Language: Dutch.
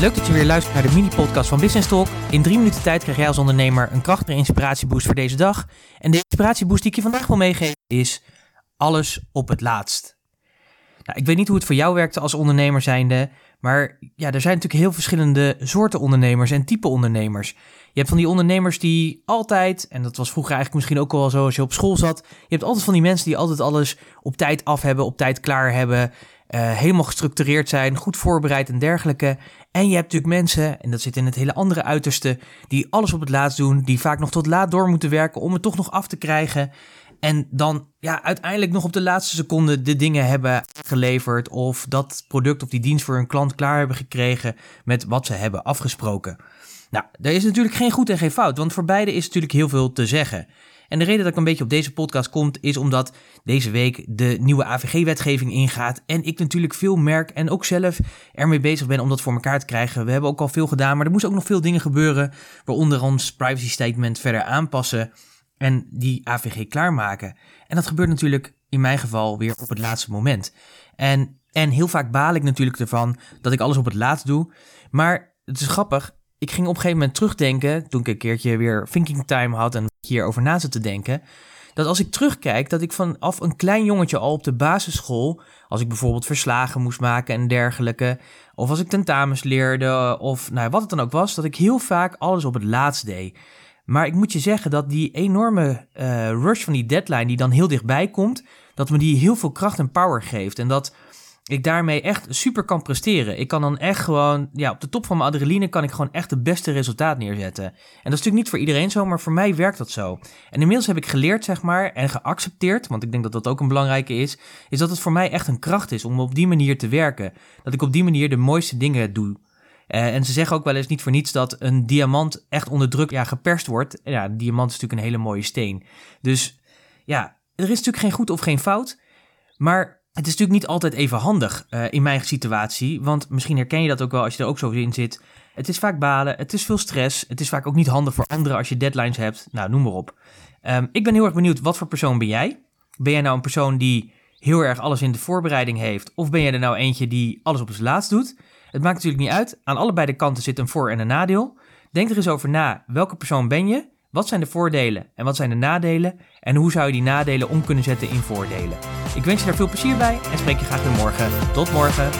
Leuk dat je weer luistert naar de mini-podcast van Business Talk. In drie minuten tijd krijg jij als ondernemer een krachtige inspiratieboost voor deze dag. En de inspiratieboost die ik je vandaag wil meegeven is alles op het laatst. Nou, ik weet niet hoe het voor jou werkte als ondernemer zijnde, maar ja, er zijn natuurlijk heel verschillende soorten ondernemers en type ondernemers. Je hebt van die ondernemers die altijd, en dat was vroeger eigenlijk misschien ook wel zo als je op school zat, je hebt altijd van die mensen die altijd alles op tijd af hebben, op tijd klaar hebben, uh, helemaal gestructureerd zijn, goed voorbereid en dergelijke. En je hebt natuurlijk mensen, en dat zit in het hele andere uiterste, die alles op het laatst doen, die vaak nog tot laat door moeten werken om het toch nog af te krijgen. En dan ja, uiteindelijk nog op de laatste seconde de dingen hebben geleverd. Of dat product of die dienst voor hun klant klaar hebben gekregen met wat ze hebben afgesproken. Nou, er is natuurlijk geen goed en geen fout, want voor beide is natuurlijk heel veel te zeggen. En de reden dat ik een beetje op deze podcast kom, is omdat deze week de nieuwe AVG-wetgeving ingaat. En ik natuurlijk veel merk en ook zelf ermee bezig ben om dat voor elkaar te krijgen. We hebben ook al veel gedaan, maar er moesten ook nog veel dingen gebeuren. Waaronder ons privacy statement verder aanpassen en die AVG klaarmaken. En dat gebeurt natuurlijk in mijn geval weer op het laatste moment. En, en heel vaak baal ik natuurlijk ervan dat ik alles op het laatst doe. Maar het is grappig, ik ging op een gegeven moment terugdenken, toen ik een keertje weer thinking time had en hierover na zat te denken, dat als ik terugkijk, dat ik vanaf een klein jongetje al op de basisschool, als ik bijvoorbeeld verslagen moest maken en dergelijke, of als ik tentamens leerde, of nou, wat het dan ook was, dat ik heel vaak alles op het laatst deed. Maar ik moet je zeggen dat die enorme uh, rush van die deadline, die dan heel dichtbij komt, dat me die heel veel kracht en power geeft. En dat ik daarmee echt super kan presteren. Ik kan dan echt gewoon, ja, op de top van mijn adrenaline kan ik gewoon echt het beste resultaat neerzetten. En dat is natuurlijk niet voor iedereen zo, maar voor mij werkt dat zo. En inmiddels heb ik geleerd, zeg maar, en geaccepteerd, want ik denk dat dat ook een belangrijke is, is dat het voor mij echt een kracht is om op die manier te werken. Dat ik op die manier de mooiste dingen doe. Uh, en ze zeggen ook wel eens niet voor niets dat een diamant echt onder druk ja, geperst wordt. Ja, een diamant is natuurlijk een hele mooie steen. Dus ja, er is natuurlijk geen goed of geen fout. Maar het is natuurlijk niet altijd even handig uh, in mijn situatie, want misschien herken je dat ook wel als je er ook zo in zit. Het is vaak balen, het is veel stress, het is vaak ook niet handig voor anderen als je deadlines hebt. Nou, noem maar op. Um, ik ben heel erg benieuwd, wat voor persoon ben jij? Ben jij nou een persoon die heel erg alles in de voorbereiding heeft, of ben jij er nou eentje die alles op zijn laatst doet? Het maakt natuurlijk niet uit. Aan allebei de kanten zit een voor- en een nadeel. Denk er eens over na, welke persoon ben je? Wat zijn de voordelen en wat zijn de nadelen? En hoe zou je die nadelen om kunnen zetten in voordelen? Ik wens je daar veel plezier bij en spreek je graag weer morgen. Tot morgen.